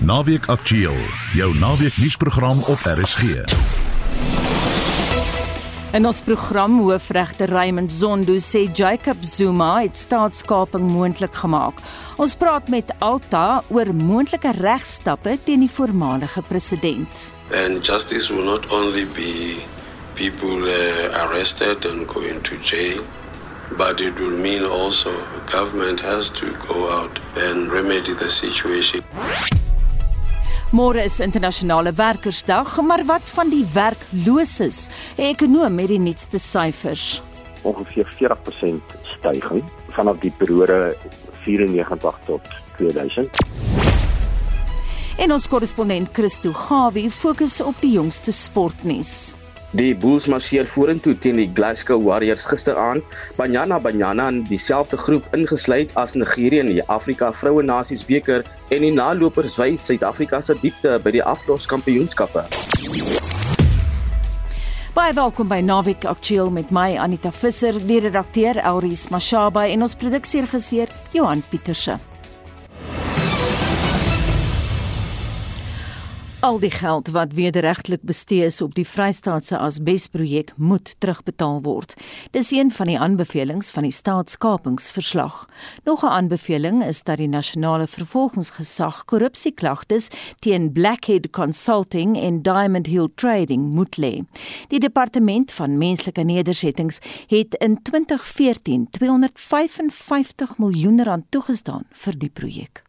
Naweek Aktueel, jou naweek nuusprogram op RSG. In ons program hoofregter Raymond Zondo sê Jacob Zuma het staatskaping moontlik gemaak. Ons praat met Alta oor moontlike regstappe teen die voormalige president. And justice will not only be people uh, arrested and going to jail, but it will mean also government has to go out and remedy the situation. Môre is internasionale werkersdag, maar wat van die werkloses? 'n Ekonom met die nuutste syfers. Ongeveer 40% stygings vanaf die periode 94 tot 2000. En ons korrespondent Christo Gawie fokus op die jongste sportnuus. Die Bulls marseer vorentoe teen die Glasgow Warriors gisteraand. Banyana Banyana in dieselfde groep ingesluit as Nigerië in die Afrika Vroue Nasies beker en die nalopers wys Suid-Afrika se diepte by die afloskampioenskappe. Baie welkom by Naweek Aktueel met my Anita Visser, die redakteur Elries Mashaba en ons produksieregisseur Johan Pieterse. Al die geld wat wederregtelik bestee is op die Vrystaatse Asbesprojek moet terugbetaal word. Dis een van die aanbevelings van die staatskapingsverslag. Nog 'n aanbeveling is dat die nasionale vervolgingsgesag korrupsieklagtes teen Blackhead Consulting en Diamond Hill Trading moet lê. Die departement van menslike nedersettings het in 2014 255 miljoen rand toegestaan vir die projek.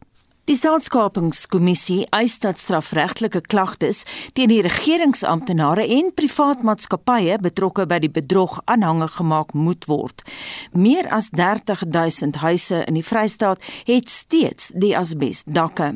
Die staatskapingskommissie eis dat strafregtelike klagtes teen die regeringsamptenare en privaat maatskappye betrokke by die bedrog aanhange gemaak moet word. Meer as 30000 huise in die Vrystaat het steeds die asbesdakke.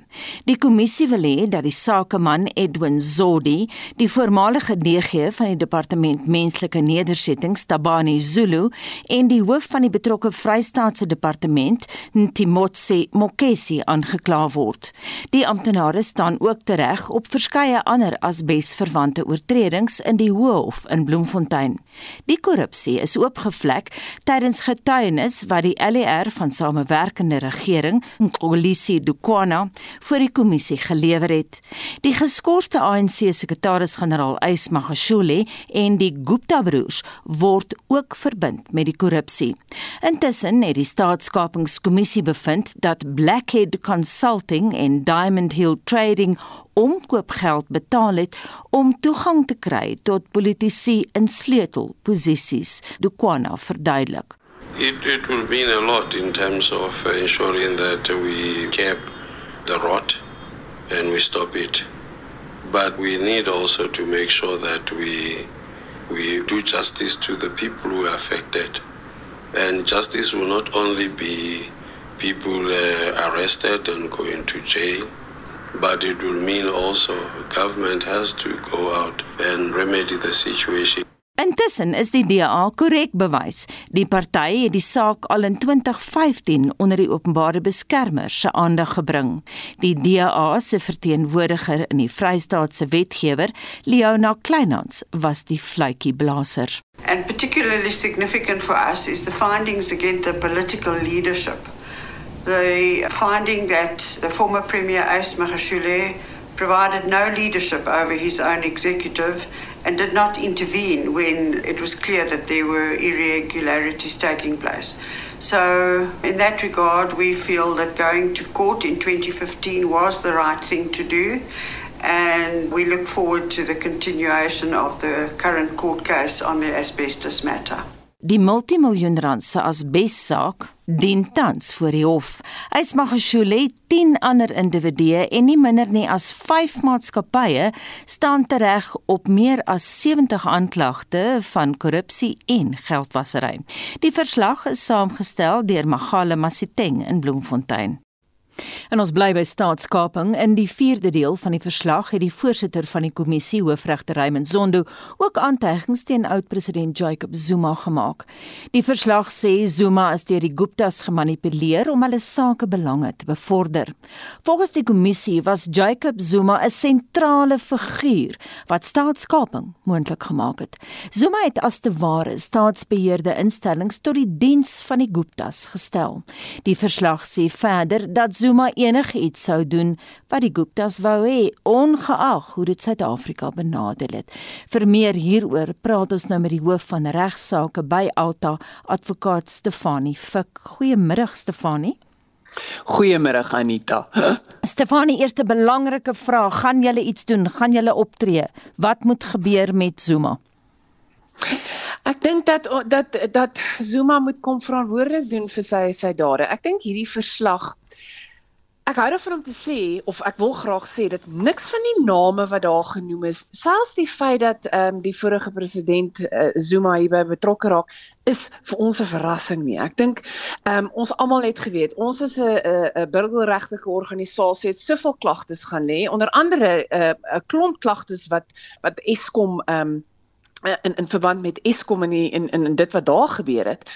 Die kommissie wil hê dat die sakeman Edwin Zodi, die voormalige DG van die departement menslike nedersettings Tabani Zulu en die hoof van die betrokke Vrystaatse departement Ntimotse Mokesi aangekla word. Die amptenare staan ook tereg op verskeie ander asbesverwante oortredings in die Hof in Bloemfontein. Die korrupsie is oopgevlek tydens getuienis wat die LER van Samewerkende Regering, Nkolisi Dukwana, vir die kommissie gelewer het. Die geskorste ANC sekretaris-generaal Ys Magashule en die Gupta broers word ook verbind met die korrupsie. Intussen het die staatskapingskommissie bevind dat Blackhead Consult Consulting en Diamond Hill Trading omkoopgeld betaal het om toegang te kry tot politici in sleutelposisies. Dukwana verduidelik. It it will mean a lot in terms of ensuring that we cap the rot and we stop it. But we need also to make sure that we we do justice to the people who are affected. And justice will not only be people uh, arrested and going to jail. But it will mean also government has to go out and remedy the situation. Intussen is die DA korrek bewys. Die party het die saak al in 2015 onder die openbare beskermer se aandag gebring. Die DA se verteenwoordiger in die Vrystaatse wetgewer, Leona Kleinhans, was die fluitjie blaser. And particularly significant for us is the findings against the political leadership. The finding that the former Premier Ace Magashule provided no leadership over his own executive and did not intervene when it was clear that there were irregularities taking place. So, in that regard, we feel that going to court in 2015 was the right thing to do, and we look forward to the continuation of the current court case on the asbestos matter. Die multimiljoen rand se asbessaak dien tans voor die hof. Ysmagashule 10 ander individue en nie minder nie as 5 maatskappye staan tereg op meer as 70 aanklagte van korrupsie en geldwasery. Die verslag is saamgestel deur Magale Masiteng in Bloemfontein. En ons bly by staatskaping. In die 4de deel van die verslag het die voorsitter van die kommissie, hoofregter Raymond Zondo, ook aantuigings teen oud-president Jacob Zuma gemaak. Die verslag sê Zuma is deur die Guptas gemanipuleer om hulle sake belange te bevorder. Volgens die kommissie was Jacob Zuma 'n sentrale figuur wat staatskaping moontlik gemaak het. Zuma het as te ware staatsbeheerde instellings tot die diens van die Guptas gestel. Die verslag sê verder dat Zuma enigiets sou doen wat die Guptas wou hê, ongeag hoe dit Suid-Afrika benadeel het. Vir meer hieroor praat ons nou met die hoof van regsaake by Alta, advokaat Stefanie Fik. Goeiemiddag Stefanie. Goeiemôre Anita. Stefanie, eerste belangrike vraag, gaan julle iets doen? Gaan julle optree? Wat moet gebeur met Zuma? Ek dink dat dat dat Zuma moet kom verantwoordelik doen vir sy sy dade. Ek dink hierdie verslag Ek hou daarvan om te sê of ek wil graag sê dat niks van die name wat daar genoem is, selfs die feit dat ehm um, die vorige president uh, Zuma hierby betrokke raak, is vir ons 'n verrassing nie. Ek dink ehm um, ons almal het geweet, ons is 'n 'n burgerregtelike organisasie het soveel klagtes gaan lê, onder andere eh, 'n uh, klomp klagtes wat wat Eskom ehm um, in in verband met Eskom en in in in dit wat daar gebeur het.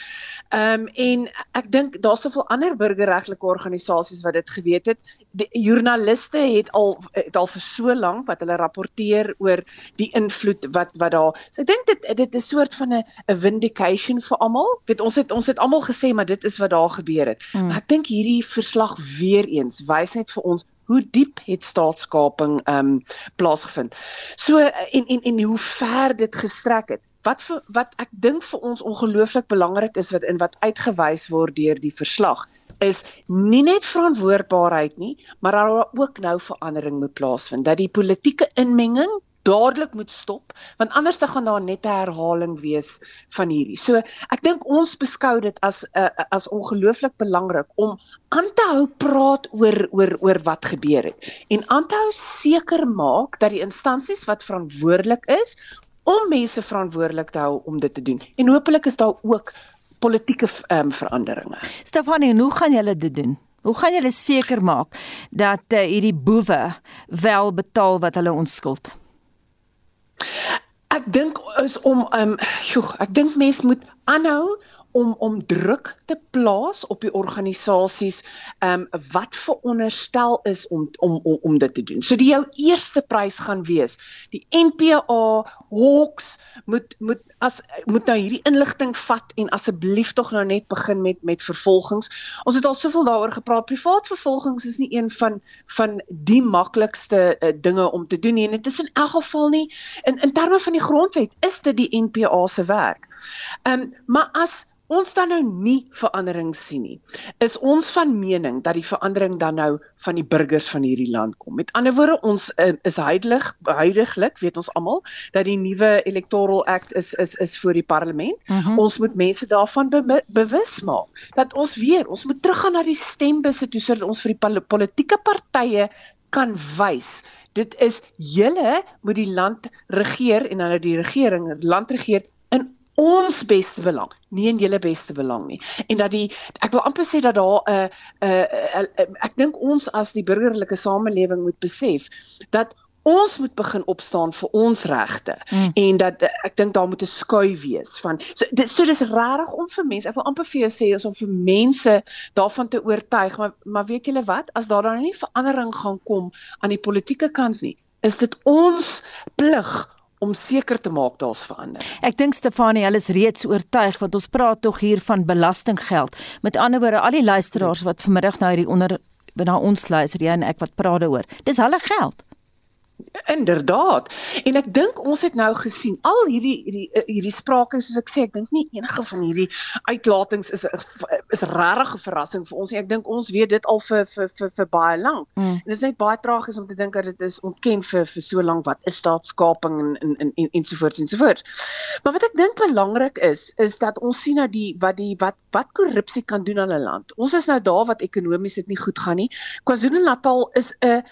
Ehm um, en ek dink daar's soveel ander burgerregtelike organisasies wat dit geweet het. Die joernaliste het al het al vir so lank wat hulle rapporteer oor die invloed wat wat daar. So ek dink dit dit is 'n soort van 'n 'n vindication vir almal. Weet ons het ons het almal gesê maar dit is wat daar gebeur het. Hmm. Maar ek dink hierdie verslag weer eens wys net vir ons hoe diep het staatskaping ehm um, plaasgevind. So en en en hoe ver dit gestrek het. Wat vir, wat ek dink vir ons ongelooflik belangrik is wat in wat uitgewys word deur die verslag is nie net verantwoordbaarheid nie, maar daar ook nou verandering moet plaasvind dat die politieke inmenging dadelik moet stop want anders dan gaan daar net 'n herhaling wees van hierdie. So ek dink ons beskou dit as 'n uh, as ongelooflik belangrik om aan te hou praat oor oor oor wat gebeur het en aan te hou seker maak dat die instansies wat verantwoordelik is om mense verantwoordelik te hou om dit te doen. En hopelik is daar ook politieke um, veranderinge. Stefanie, hoe gaan julle dit doen? Hoe gaan julle seker maak dat uh, hierdie boewe wel betaal wat hulle ons skuld? Ek dink is om ehm um, joh, ek dink mense moet aanhou om om druk te plaas op die organisasies ehm um, wat veronderstel is om om om, om dit te doen. So die jou eerste prys gaan wees. Die NPA Hawks moet moet as moet nou hierdie inligting vat en asseblief tog nou net begin met met vervolgings. Ons het al soveel daaroor gepraat. Privaat vervolgings is nie een van van die maklikste uh, dinge om te doen nie. En dit is in elk geval nie in in terme van die grondwet is dit die NPA se werk. Ehm um, maar as ons dan nou nie verandering sien nie, is ons van mening dat die verandering dan nou van die burgers van hierdie land kom. Met ander woorde, ons uh, is huidig huidiglik, weet ons almal, dat die nuwe Electoral Act is is is voor die parlement. Uh mhm. -huh. Ons moet mense daarvan be bewus maak dat ons weer, ons moet teruggaan na die stembusse toe sodat ons vir die politieke partye kan wys. Dit is julle moet die land regeer en dan nou die regering, land regeer ons beste belang, nie in julle beste belang nie. En dat die ek wil amper sê dat daar 'n uh, 'n uh, uh, uh, ek dink ons as die burgerlike samelewing moet besef dat ons moet begin opstaan vir ons regte mm. en dat ek dink daar moet 'n skuif wees van so dit so dis rarig om vir mense ek wil amper vir jou sê is om vir mense daarvan te oortuig maar maar weet julle wat as daar dan nie verandering gaan kom aan die politieke kant nie is dit ons plig om seker te maak daar's verander. Ek dink Stefanie, hulle is reeds oortuig want ons praat tog hier van belastinggeld. Met ander woorde, al die luisteraars wat vanmiddag nou hierdie onder na ons luister, jy en ek wat praat daaroor. Dis hulle geld. Inderdaad. En ek dink ons het nou gesien al hierdie hierdie eh, hierdie sprake soos ek sê, ek dink nie enige van hierdie uitlatings is is regtig 'n verrassing vir ons nie. Ek dink ons weet dit al vir vir vir, vir baie lank. Mm. En dit is net baie tragies om te dink dat dit is ontken vir vir so lank wat is staatskaping en en en en ensovoorts ensovoorts. Maar wat ek dink belangrik is is dat ons sien dat die wat die wat wat korrupsie kan doen aan 'n land. Ons is nou daar wat ekonomies dit nie goed gaan nie. KwaZulu-Natal is 'n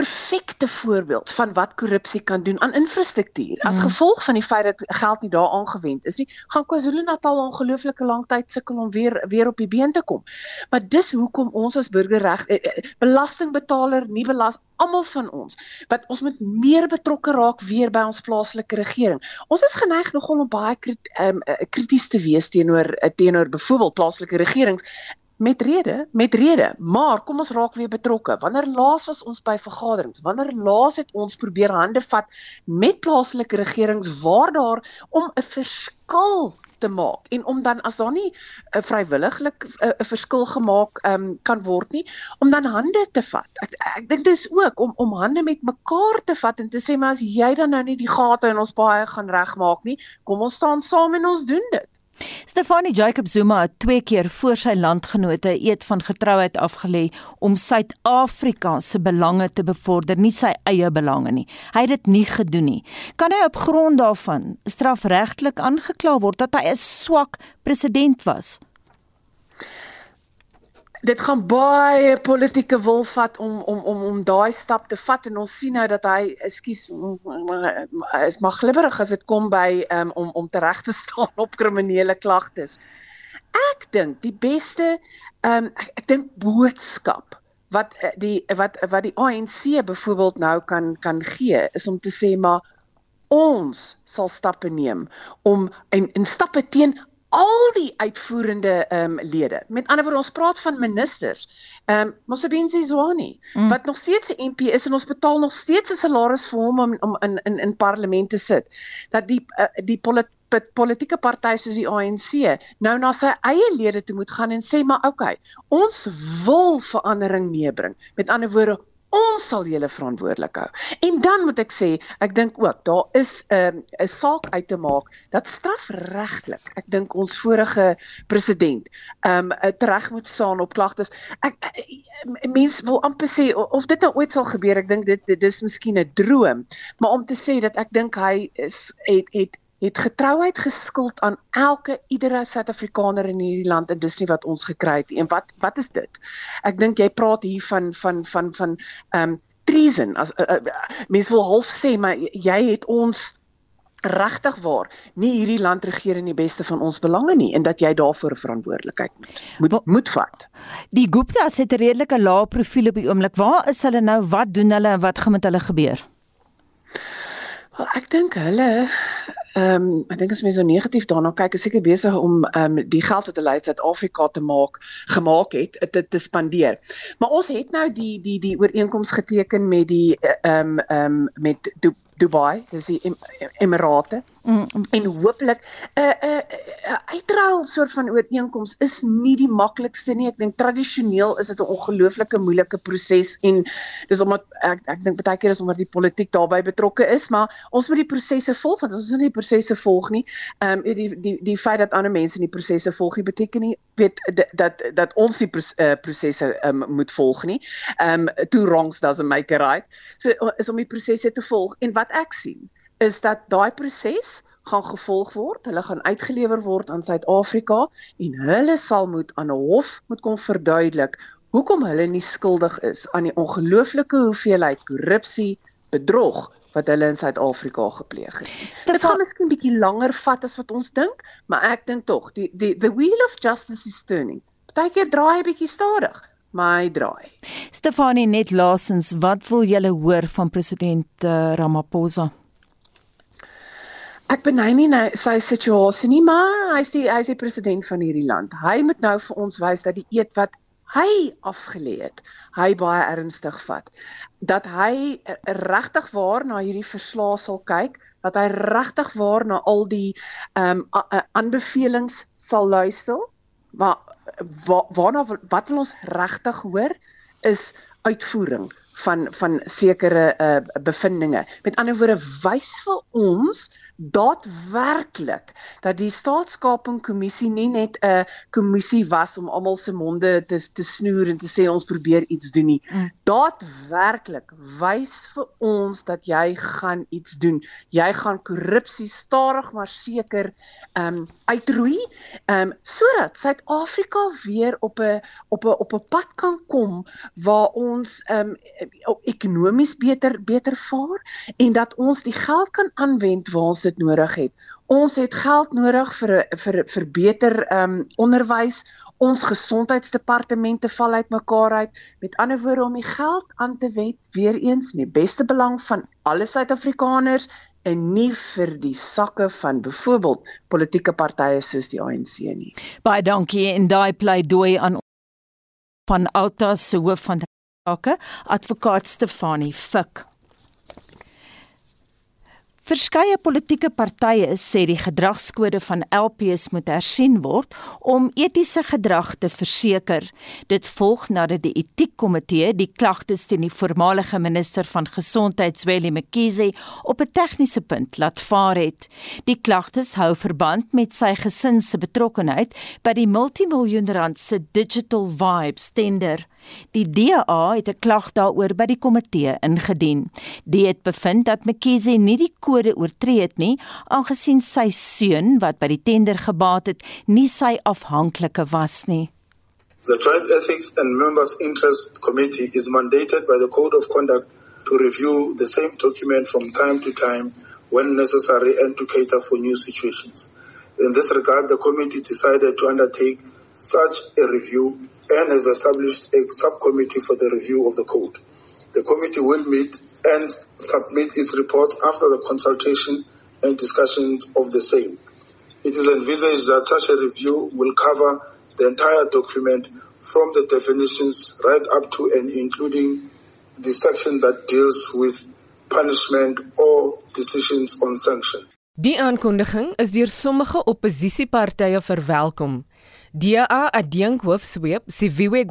perfekte voorbeeld van wat korrupsie kan doen aan infrastruktuur. As mm. gevolg van die feit dat geld nie daar aangewend is nie, gaan KwaZulu-Natal ongelooflike lang tyd sukkel om weer weer op die been te kom. Maar dis hoekom ons as burgerreg eh, eh, belastingbetaler nie belas almal van ons wat ons moet meer betrokke raak weer by ons plaaslike regering. Ons is geneig nogal om baie krit, um, krities te wees teenoor teenoor byvoorbeeld plaaslike regerings met rede, met rede. Maar kom ons raak weer betrokke. Wanneer laas was ons by vergaderings? Wanneer laas het ons probeer hande vat met plaaslike regerings waar daar om 'n verskil te maak en om dan as daar nie uh, vrywilliglik 'n uh, verskil gemaak um, kan word nie om dan hande te vat. Ek ek dink dis ook om om hande met mekaar te vat en te sê maar as jy dan nou nie die gate in ons baie gaan regmaak nie, kom ons staan saam en ons doen dit. Stefanie Jacob Zuma het twee keer voor sy landgenote 'n eed van getrouheid afgelê om Suid-Afrika se belange te bevorder, nie sy eie belange nie. Hy het dit nie gedoen nie. Kan hy op grond daarvan strafregtelik aangekla word dat hy 'n swak president was? Dit gaan baie politieke wil vat om om om om daai stap te vat en ons sien nou dat hy ekskuus is maar glibberig as dit kom by um, om om tereg te staan op kriminele klagtes. Ek dink die beste um, ek, ek dink boodskap wat eh, die wat wat die ANC byvoorbeeld nou kan kan gee is om te sê maar ons sal stappe neem om en, en stappe teen al die uitvoerende ehm um, lede. Met ander woorde ons praat van ministers. Ehm um, Mosebenzi Zwane mm. wat nog steeds 'n MP is en ons betaal nog steeds 'n salaris vir hom om om in in in parlement te sit. Dat die uh, die polit, politieke party soos die ANC nou na sy eie lede toe moet gaan en sê maar okay, ons wil verandering meebring. Met ander woorde ons sal julle verantwoordelik hou. En dan moet ek sê, ek dink ook daar is 'n um, 'n saak uit te maak dat strafregtelik, ek dink ons vorige president um tereg moet staan op klagtes. Ek mense wil amper sê of dit nou ooit sal gebeur, ek dink dit dit is miskien 'n droom, maar om te sê dat ek dink hy is het het het getrouheid geskuld aan elke iedere Suid-Afrikaner in hierdie land en dis nie wat ons gekry het nie. En wat wat is dit? Ek dink jy praat hier van van van van ehm um, treason as uh, uh, mense wil half sê maar jy het ons regtig waar nie hierdie land regeer in die beste van ons belange nie en dat jy daarvoor verantwoordelikheid moet moet moet vat. Die Gupta's het 'n redelike lae profiel op die oomblik. Waar is hulle nou? Wat doen hulle en wat gaan met hulle gebeur? Well, ek dink hulle Ehm um, ek dink as mense so negatief daarna kyk, is seker besig om ehm um, die geld wat hulle uit Suid-Afrika te maak gemaak het te, te spandeer. Maar ons het nou die die die ooreenkoms geteken met die ehm um, ehm um, met Dubai, dis die Emirate. Mm, mm. En hooplik 'n uh, 'n uh, 'n uh, uitruil soort van ooreenkoms is nie die maklikste nie. Ek dink tradisioneel is dit 'n ongelooflike moeilike proses en dis omdat ek ek dink baie keer is omdat die politiek daarbey betrokke is, maar ons moet die prosesse volg want as ons nie die prosesse volg nie, ehm um, die die die feit dat ander mense nie prosesse volg nie beteken nie weet dat dat ons die uh, prosesse um, moet volg nie. Ehm um, two wrongs doesn't make a right. So is om die prosesse te volg en wat ek sien is dat daai proses gaan gevolg word. Hulle gaan uitgelewer word aan Suid-Afrika en hulle sal moet aan 'n hof moet kom verduidelik hoekom hulle nie skuldig is aan die ongelooflike hoeveelheid korrupsie, bedrog wat hulle in Suid-Afrika gepleeg het. Dit gaan miskien bietjie langer vat as wat ons dink, maar ek dink tog die die the wheel of justice is turning. Partykeer draai 'n bietjie stadig, maar hy draai. Stefanie net laasens, wat wil julle hoor van president uh, Ramaphosa? Ek benei nie nou sy situasie nie, maar hy's die hy's die president van hierdie land. Hy moet nou vir ons wys dat die eet wat hy afgelê het, hy baie ernstig vat. Dat hy eh, regtig waar na hierdie verslae sal kyk, dat hy regtig waar na al die ehm um, aanbevelings sal luister. Maar wa, waarna wat wil ons regtig hoor is uitvoering van van sekere uh, bevindinge. Met ander woorde, wys vir ons daadwerklik dat die staatskapingkommissie nie net 'n kommissie was om almal se monde te te snoer en te sê ons probeer iets doen nie. Mm. Daadwerklik wys vir ons dat jy gaan iets doen. Jy gaan korrupsie stadig maar seker ehm um, uitroei, ehm um, sodat Suid-Afrika weer op 'n op 'n op 'n pad kan kom waar ons ehm um, ekonomies beter beter vaar en dat ons die geld kan aanwend waar ons dit nodig het. Ons het geld nodig vir vir vir beter ehm um, onderwys. Ons gesondheidsdepartemente val uitmekaar uit. Met ander woorde om die geld aan te wet weer eens in die beste belang van alle Suid-Afrikaners en nie vir die sakke van byvoorbeeld politieke partye soos die ANC nie. Baie dankie en daai pleidooi aan van Alta se hoof van sake, advokaat Stefanie Fik. Verskeie politieke partye sê die gedragskode van LPs moet hersien word om etiese gedrag te verseker. Dit volg nadat die etiekkomitee die klagtes teen die voormalige minister van gesondheid, Zweli Mkhize, op 'n tegniese punt laat vaar het. Die klagtes hou verband met sy gesin se betrokkeheid by die multimiljoen rand se Digital Vibes tender. Die DA het 'n klag daaroor by die komitee ingedien. Die het bevind dat McKinsey nie die kode oortree het nie, aangesien sy seun wat by die tender gebaat het, nie sy afhanklike was nie. The Joint Ethics and Members Interest Committee is mandated by the Code of Conduct to review the same document from time to time when necessary and to cater for new situations. In this regard, the committee decided to undertake such a review and has established a subcommittee for the review of the code. The committee will meet and submit its report after the consultation and discussion of the same. It is envisaged that such a review will cover the entire document from the definitions right up to and including the section that deals with punishment or decisions on sanction. Die aankondiging is deur sommige oppositiepartye verwelkom. DA adjunkhoofsweep Siviwe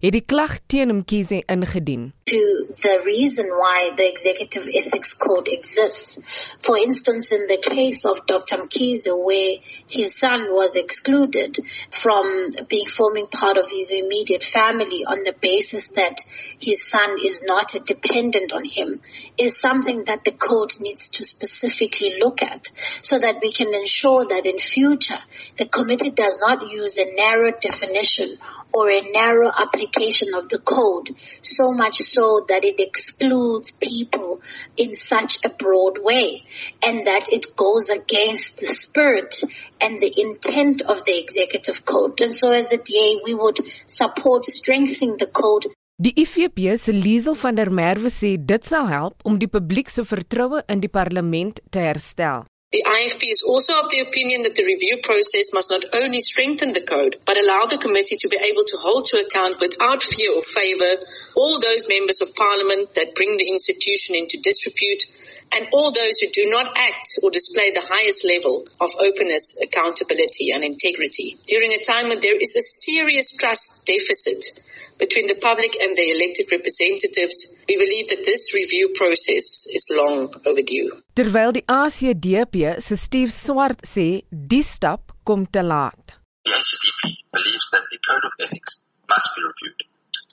het die klag teen ingedien. To the reason why the executive ethics code exists. For instance in the case of Dr. Mkhize where his son was excluded from being forming part of his immediate family on the basis that his son is not a dependent on him is something that the code needs to specifically look at so that we can ensure that in future the committee does not use a narrow definition or a narrow application of the code, so much so that it excludes people in such a broad way, and that it goes against the spirit and the intent of the executive code. And so as a DA, we would support strengthening the code Die IFP se Liesel van der Merwe sê dit sal help om die publiek se vertroue in die parlement te herstel. The IFP is also of the opinion that the review process must not only strengthen the code, but allow the committee to be able to hold to account without fear or favour all those members of parliament that bring the institution into disrepute and all those who do not act or display the highest level of openness, accountability and integrity. During a time when there is a serious trust deficit between the public and their elected representatives, we believe that this review process is long overdue. Terwyl die ACDP se Steve Swart sê die stap kom te laat. The ACDP believes that the code of ethics must be reviewed.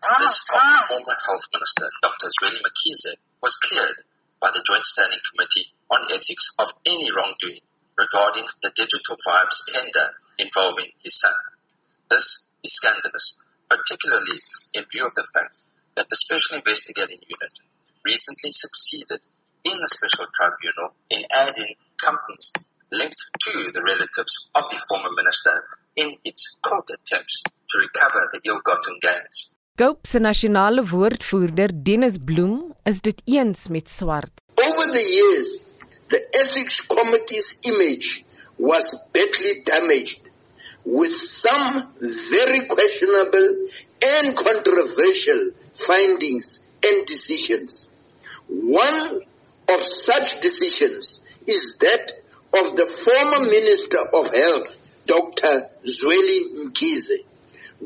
Ah, this from the former health minister, Dr. Zweli Mkhize, was cleared by the Joint Standing Committee on Ethics of any wrongdoing regarding the Digital Vibes tender involving his son. This is scandalous, particularly in view of the fact that the Special Investigating Unit recently succeeded in the Special Tribunal in adding companies linked to the relatives of the former minister in its court attempts to recover the ill-gotten gains. Cope se nasionale woordvoerder Dennis Bloem is dit eens met Swart. Over the years, the ethics committee's image was badly damaged with some very questionable and controversial findings and decisions. One of such decisions is that of the former Minister of Health, Dr. Zweli Mkhize.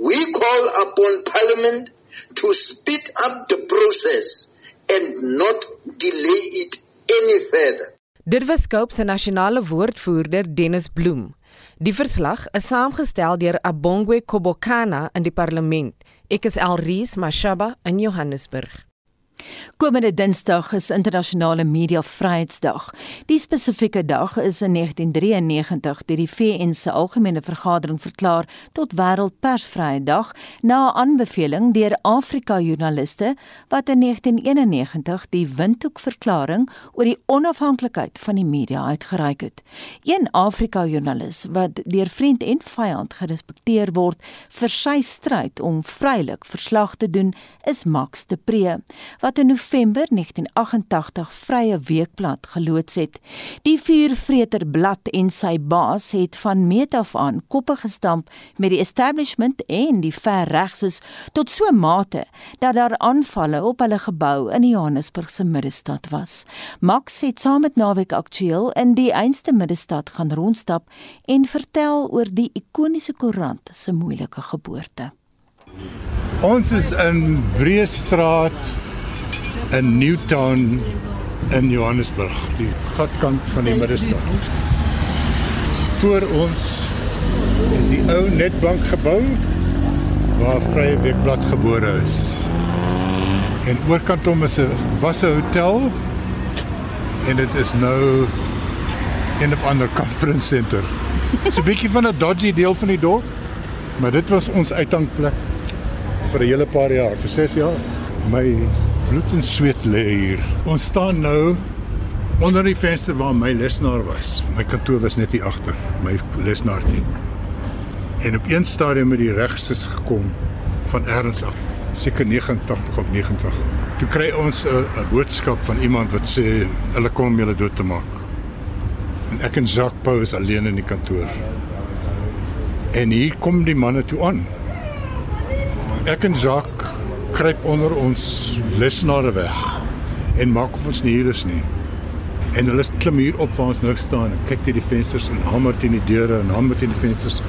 We call upon Parliament to speed up the process and not delay it any further. Dit was Cope se nasionale woordvoerder Dennis Bloem. Die verslag is saamgestel deur Abongwe Kobokana in die parlement. Ek is Elrise Mashaba in Johannesburg. Komende Dinsdag is internasionale media vryheidsdag. Die spesifieke dag is in 1993 deur die VN se algemene vergadering verklaar tot wêreldpersvryheidsdag na 'n aanbeveling deur Afrika joernaliste wat in 1991 die Windhoek verklaring oor die onafhanklikheid van die media uitgereik het. Een Afrika joernalis wat deur vriend en vyand gerespekteer word vir sy stryd om vrylik verslag te doen, is Max de Pre wat in November 1988 Vrye Weekblad geloods het. Die vuurvreter blad en sy baas het van meet af aan koppe gestamp met die establishment en die verregses tot so mate dat daar aanvalle op hulle gebou in Johannesburg se middestad was. Max het saam met Naweek Aktueel in die einste middestad gaan rondstap en vertel oor die ikoniese koerant se moeilike geboorte. Ons is in Breestraat in Newtown in Johannesburg, die gatkant van die middestad. Voor ons is die ou Netbank gebou waar Vrye Weekblad gebore is. En oorkant hom is 'n was 'n hotel en dit is nou een of ander conference center. Dit's 'n bietjie van 'n dodgy deel van die dorp, maar dit was ons uitgangsplek vir 'n hele paar jaar, vir 6 jaar. My bloed en sweet lê hier. Ons staan nou onder die venster waar my lesenaar was. My kantoor was net hier agter, my lesenaartjie. En op een stadium het die regses gekom van erns af, seker 89 of 90. Toe kry ons 'n boodskap van iemand wat sê hulle kom om julle dood te maak. En ek en Jacques Pau is alleen in die kantoor. En hier kom die manne toe aan. Ek en Jacques kruip onder ons lesenare weg en maak of ons nie hier is nie. En hulle klim hier op waar ons nou staan en kyk deur die vensters en hamer teen die deure en hamer teen die vensters,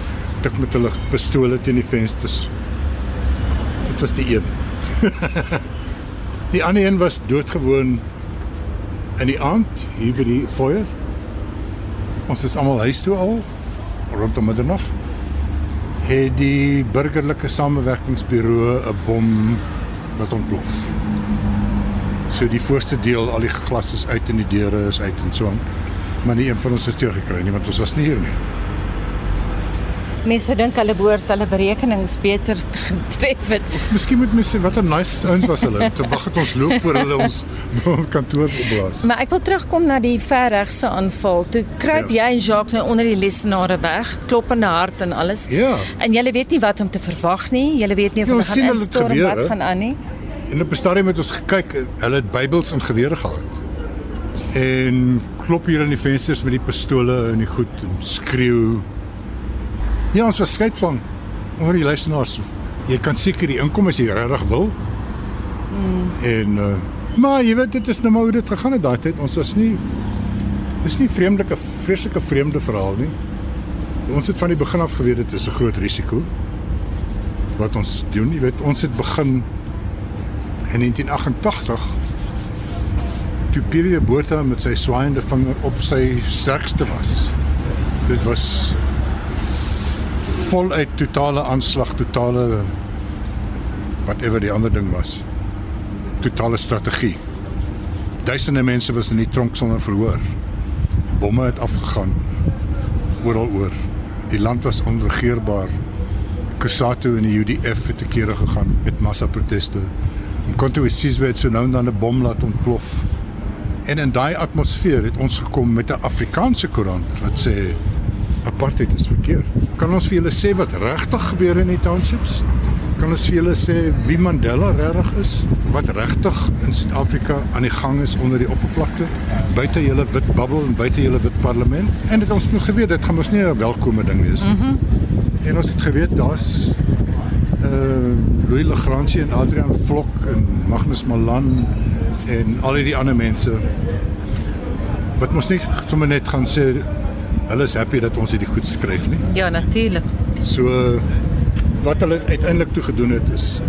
tik met hulle pistole teen die vensters. Dit was die een. die ander een was doodgewoon in die aand hier by die foyer. Ons is almal huis toe al rondom middernag. Het die burgerlike samewerkingsburo 'n bom wat ontplof. So die voorste deel al die glas is uit en die deure is uit en so aan. Maar nie een van ons het teer gekry nie want ons was nie hier nie. Mense dink hulle behoort hulle berekenings beter te getref het. Of miskien moet mense wat 'n nice ouens was hulle te wag het ons loop voor hulle ons kantoor opblaas. Maar ek wil terugkom na die verregse aanval. Toe kruip ja. jy en Jacques nou onder die lesenare weg, kloppende hart en alles. Ja. En jy weet nie wat om te verwag nie. Jy weet nie of ja, hulle gaan instorm wat gaan aan nie. En op 'n stadium het ons gekyk, hulle het Bybels en gewere gehad. En klop hier aan die vensters met die pistole en die goed en skreeu Ja, ons was skeidvang oor die luisteraars. Jy kan seker die inkom as jy regtig wil. Mm. En uh, maar jy weet dit is nou maar hoe dit gegaan het daai tyd. Ons was nie Dis nie vreemdelike vreeslike vreemde verhaal nie. Ons het van die begin af geweet dit is 'n groot risiko wat ons doen. Jy weet, ons het begin in 1988 toe Pierre Botha met sy swaaiende vinger op sy sterkste was. Dit was voluit totale aanslag, totale whatever die ander ding was. Totale strategie. Duisende mense was in die tronk sonder verhoor. Bomme het afgegaan oral oor. Die land was onregeerbaar. Kusatu en die UDF het te kere gegaan met massa proteste. En Konto Sizwe het so nou dan 'n bom laat ontplof. En in daai atmosfeer het ons gekom met 'n Afrikaanse koerant wat sê apartheid is verkeerd. Kan ons vir julle sê wat regtig gebeur in die townships? Kan ons vir julle sê wie Mandela regtig is? Wat regtig in Suid-Afrika aan die gang is onder die oppervlakte? Buite julle wit bubbel en buite julle wit parlement? En dit ons moet geweet dit gaan mos nie 'n welkome ding wees nie. Mm -hmm. En ons het geweet daar's uh Louis Lagrange en Adrian Vlok en Magnus Malan en al die ander mense wat mos nie sommer net gaan sê hulle is happy dat ons hierdie goed skryf nie. Ja, natuurlik. So wat hulle uiteindelik toe gedoen het is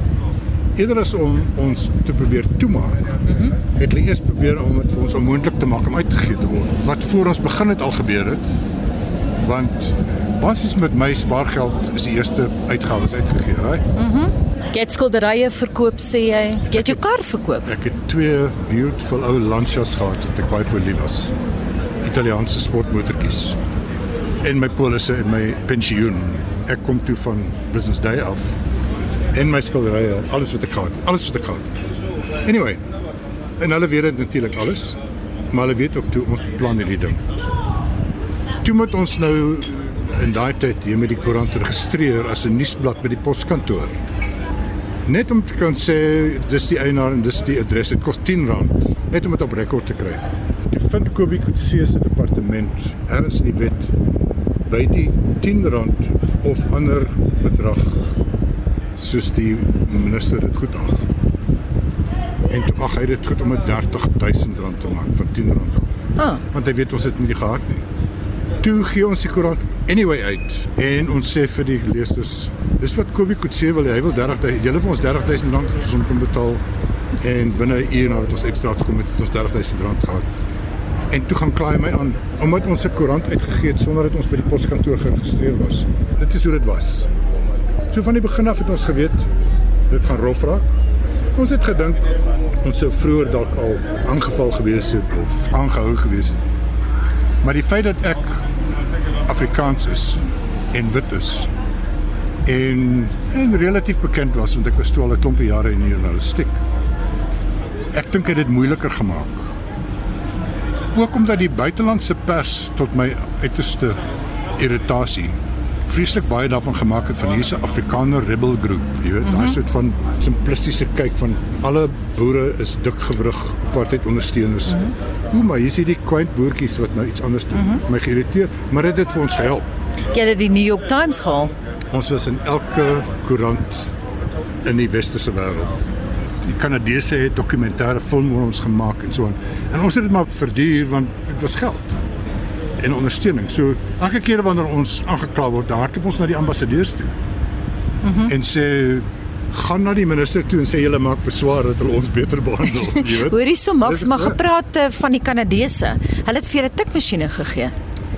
eerder as om ons te probeer toemaak. Mm het hulle eers probeer om dit vir ons onmoontlik te maak om uitgegee te word. Wat voor ons begin het al gebeur het. Want basies met my spaargeld is die eerste uitgawes uitgegee, right? Mhm. Mm jy het skilderye verkoop sê jy. Jy het jou kar verkoop. Ek het twee beautiful ou Lancias gehad wat ek baie verlief was. Italiaanse sportmotortjies en my polisse en my pensioen. Ek kom toe van business day af en my skilderye, alles wat ek gehad, alles wat ek gehad. Anyway, en hulle weet dit natuurlik alles, maar hulle weet ook toe ons beplan hierdie ding. Toe moet ons nou in daai tyd hier met die koerant registreer as 'n nuusblad by die poskantoor. Net om te kan sê dis die eienaar en dis die adres, dit kos R10 net om dit op rekord te kry. Die vind Kobie Kutse se departement erns in die wet by die R10 of ander bedrag soos die minister dit goed ag. En toe ag hy dit goed om 'n R30000 te maak van R10 af. Ah. Want hy weet ons het nie gehad nie. Toe gee ons die koerant anyway uit en ons sê vir die leerders dis wat Kobie Kutse wil hy wil 30000 julle vir ons R30000 om ons kan betaal en binne 'n uur nadat ons ekstra gekom het, het ons R30000 gehad. En toe gaan klaai my aan omdat ons 'n koerant uitgegee het sonder dat ons by die poskantoor geregistreer was. Dit is hoe dit was. So van die begin af het ons geweet dit gaan rof raak. Ons het gedink ons sou vroeër dalk al aangeval gewees het of aangehou gewees het. Maar die feit dat ek Afrikaans is en wit is en en relatief bekend was want ek was toe al 'n klompie jare in die journalistiek ek dink dit het moeiliker gemaak. Ook omdat die buitelandse pers tot my uiterste irritasie vreeslik baie daarvan gemaak het van hierdie Afrikaner rebel groep. Jy weet, mm -hmm. daai soort van simplistiese kyk van alle boere is dikgewrig apartheid ondersteuners. Mm -hmm. Hoe maar hier is hierdie quaint boertjies wat nou iets anders doen. Mm -hmm. My geïrriteer, maar dit het vir ons gehelp. Jy het die New York Times gehaal. Ons was in elke koerant in die westerse wêreld die Kanadese het dokumentêre film oor ons gemaak en so aan. En ons het dit maar verduur want dit was geld en ondersteuning. So elke keer wanneer ons aangekla word, daar toe ons na die ambassadeurs toe. Mhm. Mm en sê gaan na die minister toe en sê julle maak beswaar dat hulle ons beter behandel, jy weet. Hoorie so Max maar gepraat uh, van die Kanadese. Hulle het vir julle tikmasjiene gegee.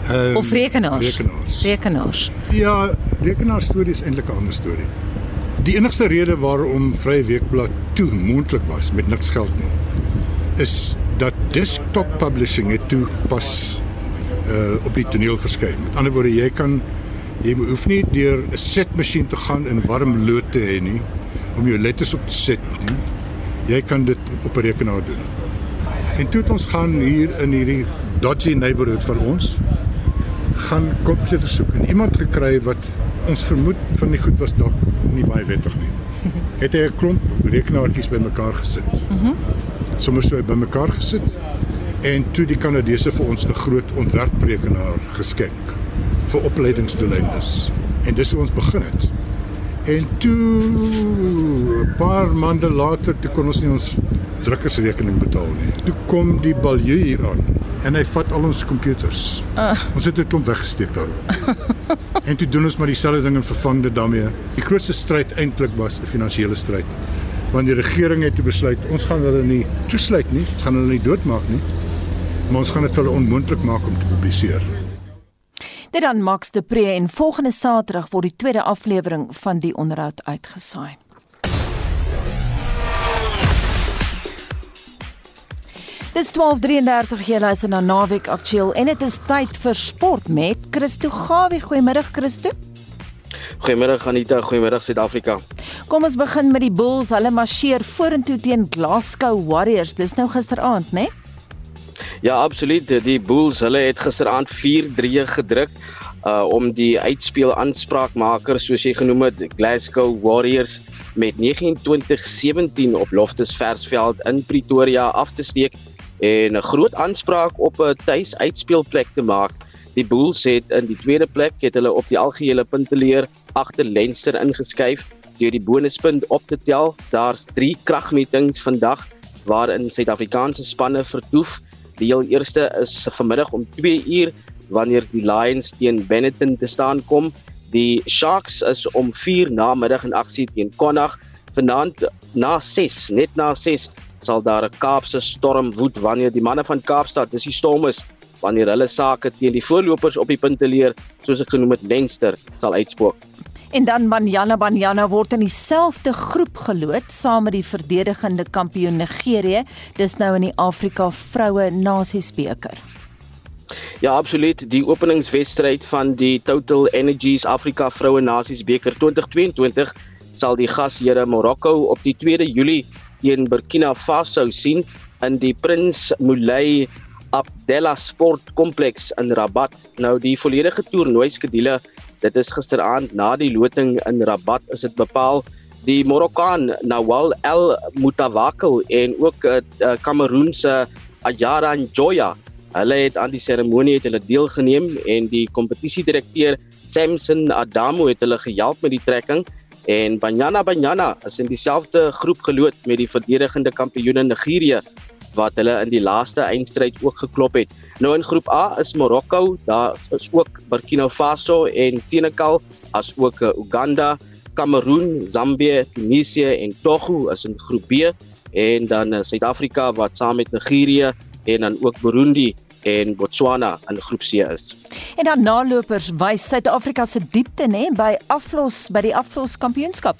Um, of rekenaars. Rekenaars. Rekenaars. Ja, rekenaars storie is eintlik 'n ander storie. Die enigste rede waarom Vrye Weekblad toe moontlik was met niks geld nie is dat desktop publishing het toe pas uh op die toneel verskyn. Met ander woorde, jy kan jy hoef nie deur 'n setmasjien te gaan en warm lood te hê nie om jou letters op te sit nie. Jy kan dit op 'n rekenaar doen. En toe het ons gaan hier in hierdie dodgy neighborhood van ons gaan komputer soek en iemand gekry wat ons vermoed van die goed was dalk nie baie wettig nie. Het hy 'n klomp rekenaartjies bymekaar gesit. Mhm. Mm Sommige so bymekaar gesit en toe die Kanadese vir ons 'n groot ontwerprekenaar geskenk vir opleidingsdoeleindes. En dis hoe ons begin het. En toe 'n paar maande later toe kon ons nie ons drukkersrekening betaal nie. Toe kom die baljoe hier aan en hy vat al ons komputers. Uh. Ons het dit klomp weggesteek daar. en toe doen ons maar dieselfde ding en vervang dit daarmee. Die grootste stryd eintlik was 'n finansiële stryd. Want die regering het besluit ons gaan hulle nie toesluit nie, ons gaan hulle nie doodmaak nie. Maar ons gaan dit vir hulle onmoontlik maak om te publiseer. Dit dan Max de Pre en volgende Saterdag word die tweede aflewering van die onderhoud uitgesaai. Dis 12:33 jy luister na Naweek Aktueel en dit is tyd vir sport met Christo Gawie. Goeiemôre Christo. Goeiemôre Anita, goeiemôre Suid-Afrika. Kom ons begin met die Bulls. Hulle marseer vorentoe teen Glasgow Warriors. Dis nou gisteraand, né? Nee? Ja, absoluut. Die Bulls, hulle het gisteraand 4-3 gedruk uh om die uitspeel aanspraakmaker soos jy genoem het Glasgow Warriors met 29-17 op Loftus Versveld in Pretoria af te steek en 'n groot aanspraak op 'n tuis uitspeelplek te maak. Die Bulls het in die tweede plek het hulle op die algehele punteleer agter Leinster ingeskuif deur die bonuspunt op te tel. Daar's 3 kragmetings vandag waarin Suid-Afrikaanse spanne vertoef. Die heel eerste is vanmiddag om 2 uur wanneer die Lions teen Benetton te staan kom. Die Sharks is om 4 na middag in aksie teen Connacht. Vanaand na 6, net na 6 sal daar 'n Kaapse storm woed wanneer die manne van Kaapstad, dis die Stormers, wanneer hulle sake teen die voorlopers op die punte leer, soos ek genoem het, Leinster sal uitspook. En dan Banyana Banyana word in dieselfde groep geloot saam met die verdedigende kampioen Nigerië, dis nou in die Afrika Vroue Nasiesbeker. Ja, absoluut. Die openingswedstryd van die Total Energies Afrika Vroue Nasiesbeker 2022 sal die gasheer Marokko op die 2 Julie teen Burkina Faso sien in die Prins Moulay Abdallah Sportkompleks in Rabat. Nou die volledige toernooi skedule, dit is gisteraand na die loting in Rabat is dit bepaal die Morokkaan Nawal El Mutawakel en ook Kameroen uh, se Ajara Njoya. Hulle het aan die seremonie het hulle deelgeneem en die kompetisiedirekteur Samson Adamo het hulle gehelp met die trekking en Banyana Banyana is in dieselfde groep geloot met die verdedigende kampioene Nigerië wat hulle in die laaste eindstryd ook geklop het. Nou in groep A is Marokko, daar is ook Burkina Faso en Senegal, as ook eh, Uganda, Kameroen, Zambië, Tunesië en Togo is in groep B en dan eh, Suid-Afrika wat saam met Nigerië en dan ook Burundi en Botswana in groep C is. En dan nalopers wys Suid-Afrika se diepte nê by aflos by die aflos kampioenskap.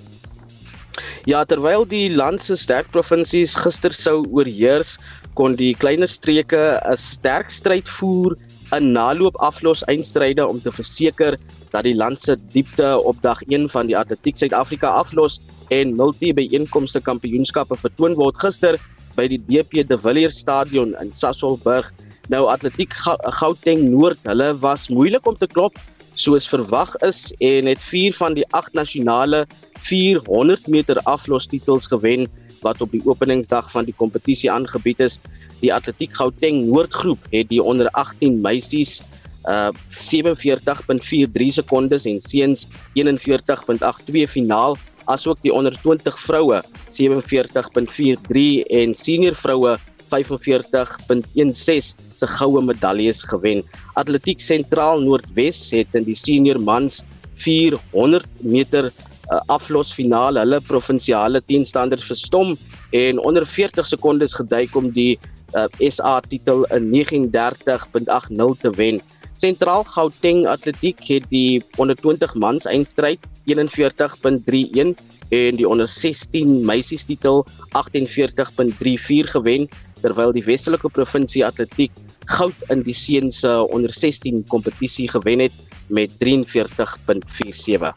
Ja, terwyl die land se sterk provinsies gister sou oorheers, kon die kleiner streke 'n sterk stryd voer in naloop aflos eindstryde om te verseker dat die land se diepte op dag 1 van die Atletiek Suid-Afrika aflos en multi byeenkomste kampioenskappe vertoon word gister by die DP De Villiers Stadion in Sasolburg. Nou Atletiek Gauteng Noord, hulle was moeilik om te klop soos verwag is en het 4 van die 8 nasionale 400 meter aflostitels gewen wat op die openingsdag van die kompetisie aangebied is. Die Atletiek Gauteng Noordgroep het die onder 18 meisies uh 47.43 sekondes en seuns 41.82 finaal asook die onder 20 vroue 47.43 en senior vroue 45.16 se goue medaljes gewen. Atletiek Sentraal Noordwes het in die senior mans 400 meter uh, aflosfinale hulle provinsiale teenstanders verstom en onder 40 sekondes geduik om die uh, SA titel in 39.80 te wen. Sentraal Gauteng Atletiek het die onder 20 mans eindstryd 41.31 en die onder 16 meisies titel 48.34 gewen terwyl die Weselike Provinsie Atletiek goud in die seuns se onder 16 kompetisie gewen het met 43.47.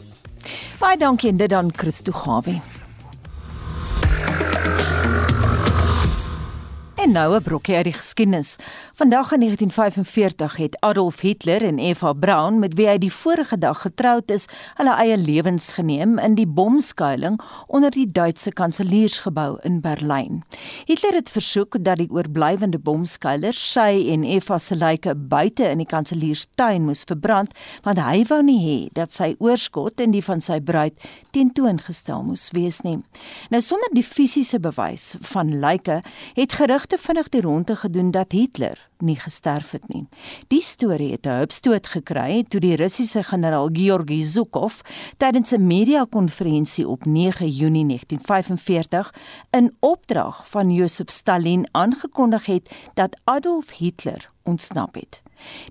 Baie dankie en dit dan Christo Gawie. Nou 'n brokkie uit die geskiedenis. Vandag in 1945 het Adolf Hitler en Eva Braun, met wie hy die vorige dag getroud is, hulle eie lewens geneem in die bomskuiling onder die Duitse kanseliersgebou in Berlyn. Hitler het versoek dat die oorblywende bomskuilers sy en Eva se lyke buite in die kanselierstuin moes verbrand, want hy wou nie hê dat sy oorskot en die van sy bruid tentoongestel moes wees nie. Nou sonder die fisiese bewys van lyke het gerig te vinnig die ronde gedoen dat Hitler nie gesterf het nie. Die storie het 'n hupstoot gekry toe die Russiese generaal Georgi Zhukov tydens 'n media-konferensie op 9 Junie 1945 in opdrag van Josef Stalin aangekondig het dat Adolf Hitler ontsnap het.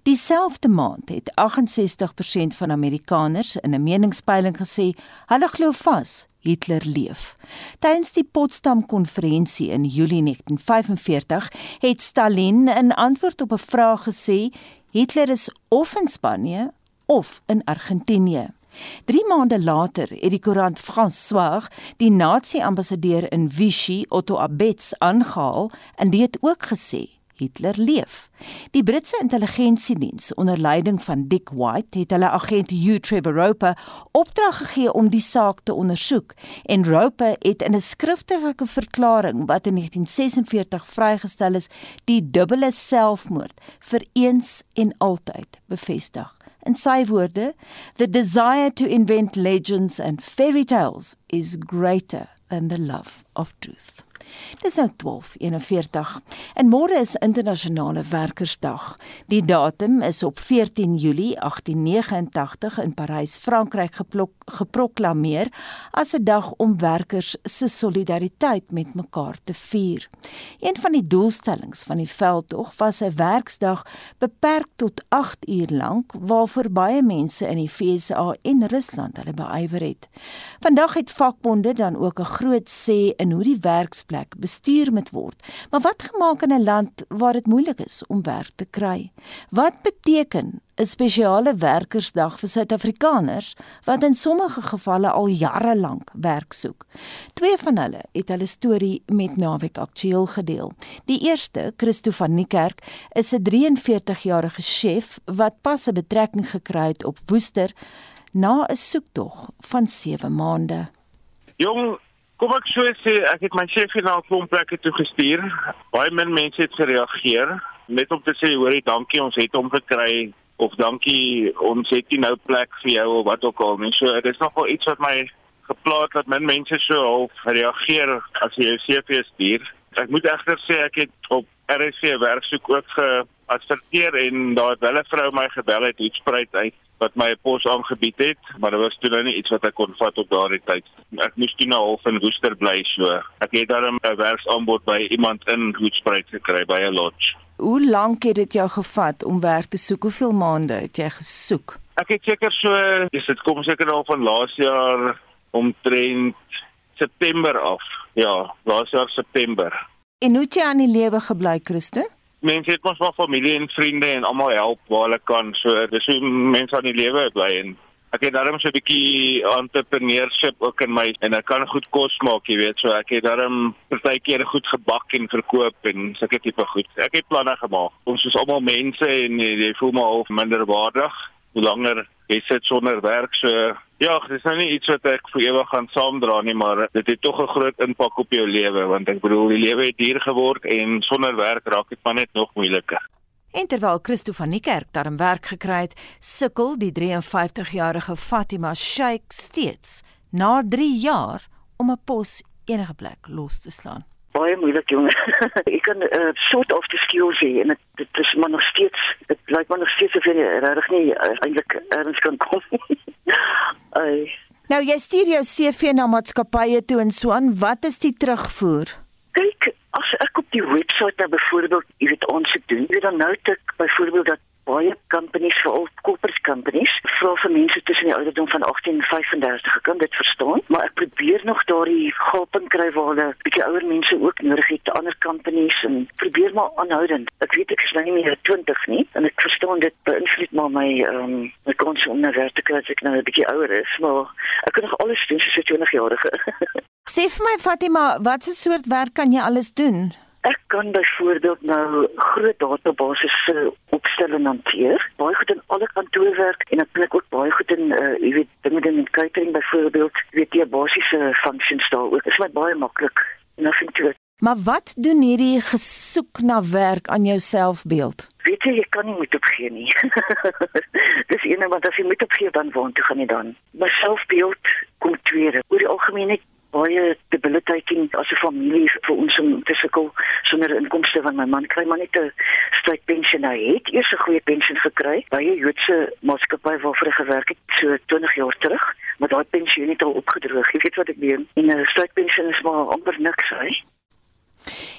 Dieselfde maand het 68% van Amerikaners in 'n meningspeiling gesê hulle glo vas Hitler leef. Tydens die Potsdam konferensie in Julie 1945 het Stalin in antwoord op 'n vraag gesê Hitler is of in Spanje of in Argentinië. 3 maande later het die koerant François die nasie-ambassadeur in Vichy Otto Abetz aangehaal en dit ook gesê Hitler leef. Die Britse intelligensiediens onder leiding van Dick White het hulle agent Hugh Trevor Roper opdrag gegee om die saak te ondersoek en Roper het in 'n skriftelike verklaring wat in 1946 vrygestel is, die dubbele selfmoord vir eens en altyd bevestig. In sy woorde, the desire to invent legends and fairy tales is greater than the love of truth. Dis nou 12:41 en môre is internasionale werkersdag. Die datum is op 14 Julie 1889 in Parys, Frankryk geplok, geproklaameer as 'n dag om werkers se solidariteit met mekaar te vier. Een van die doelstellings van die veldtog was 'n werksdag beperk tot 8 uur lank waarvoor baie mense in die FSA en Rusland hulle beywer het. Vandag het vakbonde dan ook 'n groot sê in hoe die werksplek plek bestuur moet word. Maar wat gemaak in 'n land waar dit moeilik is om werk te kry? Wat beteken 'n spesiale werkersdag vir Suid-Afrikaners wat in sommige gevalle al jare lank werk soek? Twee van hulle het hulle storie met Naweek Aktueel gedeel. Die eerste, Christo van Niekerk, is 'n 43-jarige chef wat pas 'n betrekking gekry het op Woester na 'n soektog van 7 maande. Jong, kom ek so sê, ek het my chef na 'n klomp plekke toe gestuur. Baie min mense het gereageer net om te sê hoorie, dankie, ons het hom gekry of dankie, ons het nie nou plek vir jou of wat ook al nie. So dit is nogal iets wat my geplaas dat min mense so half reageer as jy jou CV stuur. Ek moet egter sê ek het op RSC werksoek ook geadverteer en daar het 'n vrou my gebel het iets spruit uit wat my pos aangebied het, maar dit was toe nou nie iets wat ek kon vat op daardie tyd. Ek moes toe nou half in Woester bly so. Ek het daarom 'n werksaanbod by iemand in Hoedspruit gekry by 'n lodge. Hoe lank het dit jou gevat om werk te soek? Hoeveel maande het jy gesoek? Ek het seker so, dis dit kom seker al van laas jaar omtrent September af. Ja, laas jaar September. En hoe het jy aan die lewe gebly, Christo? Mense het mos maar familie en vriende en almal help waar hulle kan. So dis hoe mense aan die lewe bly en ek het daarom so 'n bietjie entrepreneurship ook in my en ek kan goed kos maak, jy weet. So ek het daarom partykeer goed gebak en verkoop en sulke tipe goed. Ek het planne gemaak. Ons is almal mense en jy, jy voel maar half minderwaardig hoe langer jy sit sonder werk. So ja, dis nou nie iets wat ek vir ewig gaan saamdra nie, maar dit het tog 'n groot impak op jou lewe want ek bedoel die lewe het duur geword en sonder werk raak dit maar net nog moeiliker. En terwyl Christo van die kerk daarin werk gekry het, sukkel die 53-jarige Fatima Sheikh steeds na 3 jaar om 'n pos enige plek los te slaan. Baie moeilik jongen. ek kan 'n uh, soort of the skills hê en dit dit is maar nog steeds dit lyk maar nog steeds of jy regtig nie uh, eintlik erns kan kom. Ai. Nou jy stuur jou CV na maatskappye toe en so aan. Wat is die terugvoer? Kyk, as ek op die webwerf nou byvoorbeeld, jy weet ons doen, jy dan nou dit byvoorbeeld dat baie companies veral corporate companies vra vir mense tussen die ouderdom van 18 en 35 ek kan dit verstaan maar ek probeer nog daardie gaping kry waar hulle bietjie ouer mense ook nodig het te ander companies en probeer maar aanhoudend. Ek weet ek is nou nie meer 20 nie en ek verstaan dit beïnvloed maar my ehm um, my kans om na werk te kry as ek nou 'n bietjie ouer is maar ek kan nog alles doen soos 'n 20 jarige Sê vir my Fatima wat 'n soort werk kan jy alles doen Ek kan byvoorbeeld nou groot databasisse uh, opstel en hanteer. Baie goed in alle kantoorwerk en ek plek ook baie goed in uh jy weet dinge in catering byvoorbeeld, weet jy basiese functions daar ook. Dit is my baie maklik. To it. Maar wat doen hierdie gesoek na werk aan jou selfbeeld? Weet jy, jy kan nie moet opgee nie. Dis een wat as jy moet opgee dan woon toe gaan jy dan. My selfbeeld kom tweede. Oor die algemeen net baie debilitating as 'n familie vir ons om te sukkel sonder inkomste van my man kry maar net 'n strydpensioen hy het eers 'n goeie pensioen gekry by 'n Joodse maatskappy waarvoor hy gewerk het so 20 jaar terug maar daai pensioen het al opgedroog. Jy weet wat ek meen? En 'n strydpensioen is maar amper niks hy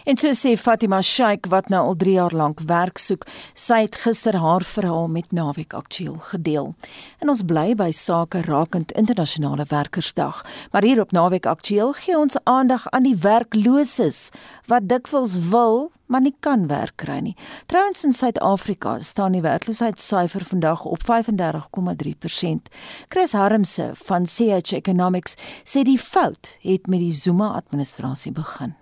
En so sê Fatima Sheikh wat nou al 3 jaar lank werk soek, sy het gister haar verhaal met Naweek Aktueel gedeel. En ons bly by sake rakend internasionale werkersdag, maar hier op Naweek Aktueel gee ons aandag aan die werkloses wat dikwels wil maar nie kan werk kry nie. Trouwens in Suid-Afrika staan die werkloosheidssyfer vandag op 35,3%. Chris Harmse van CH Economics sê die fout het met die Zuma administrasie begin.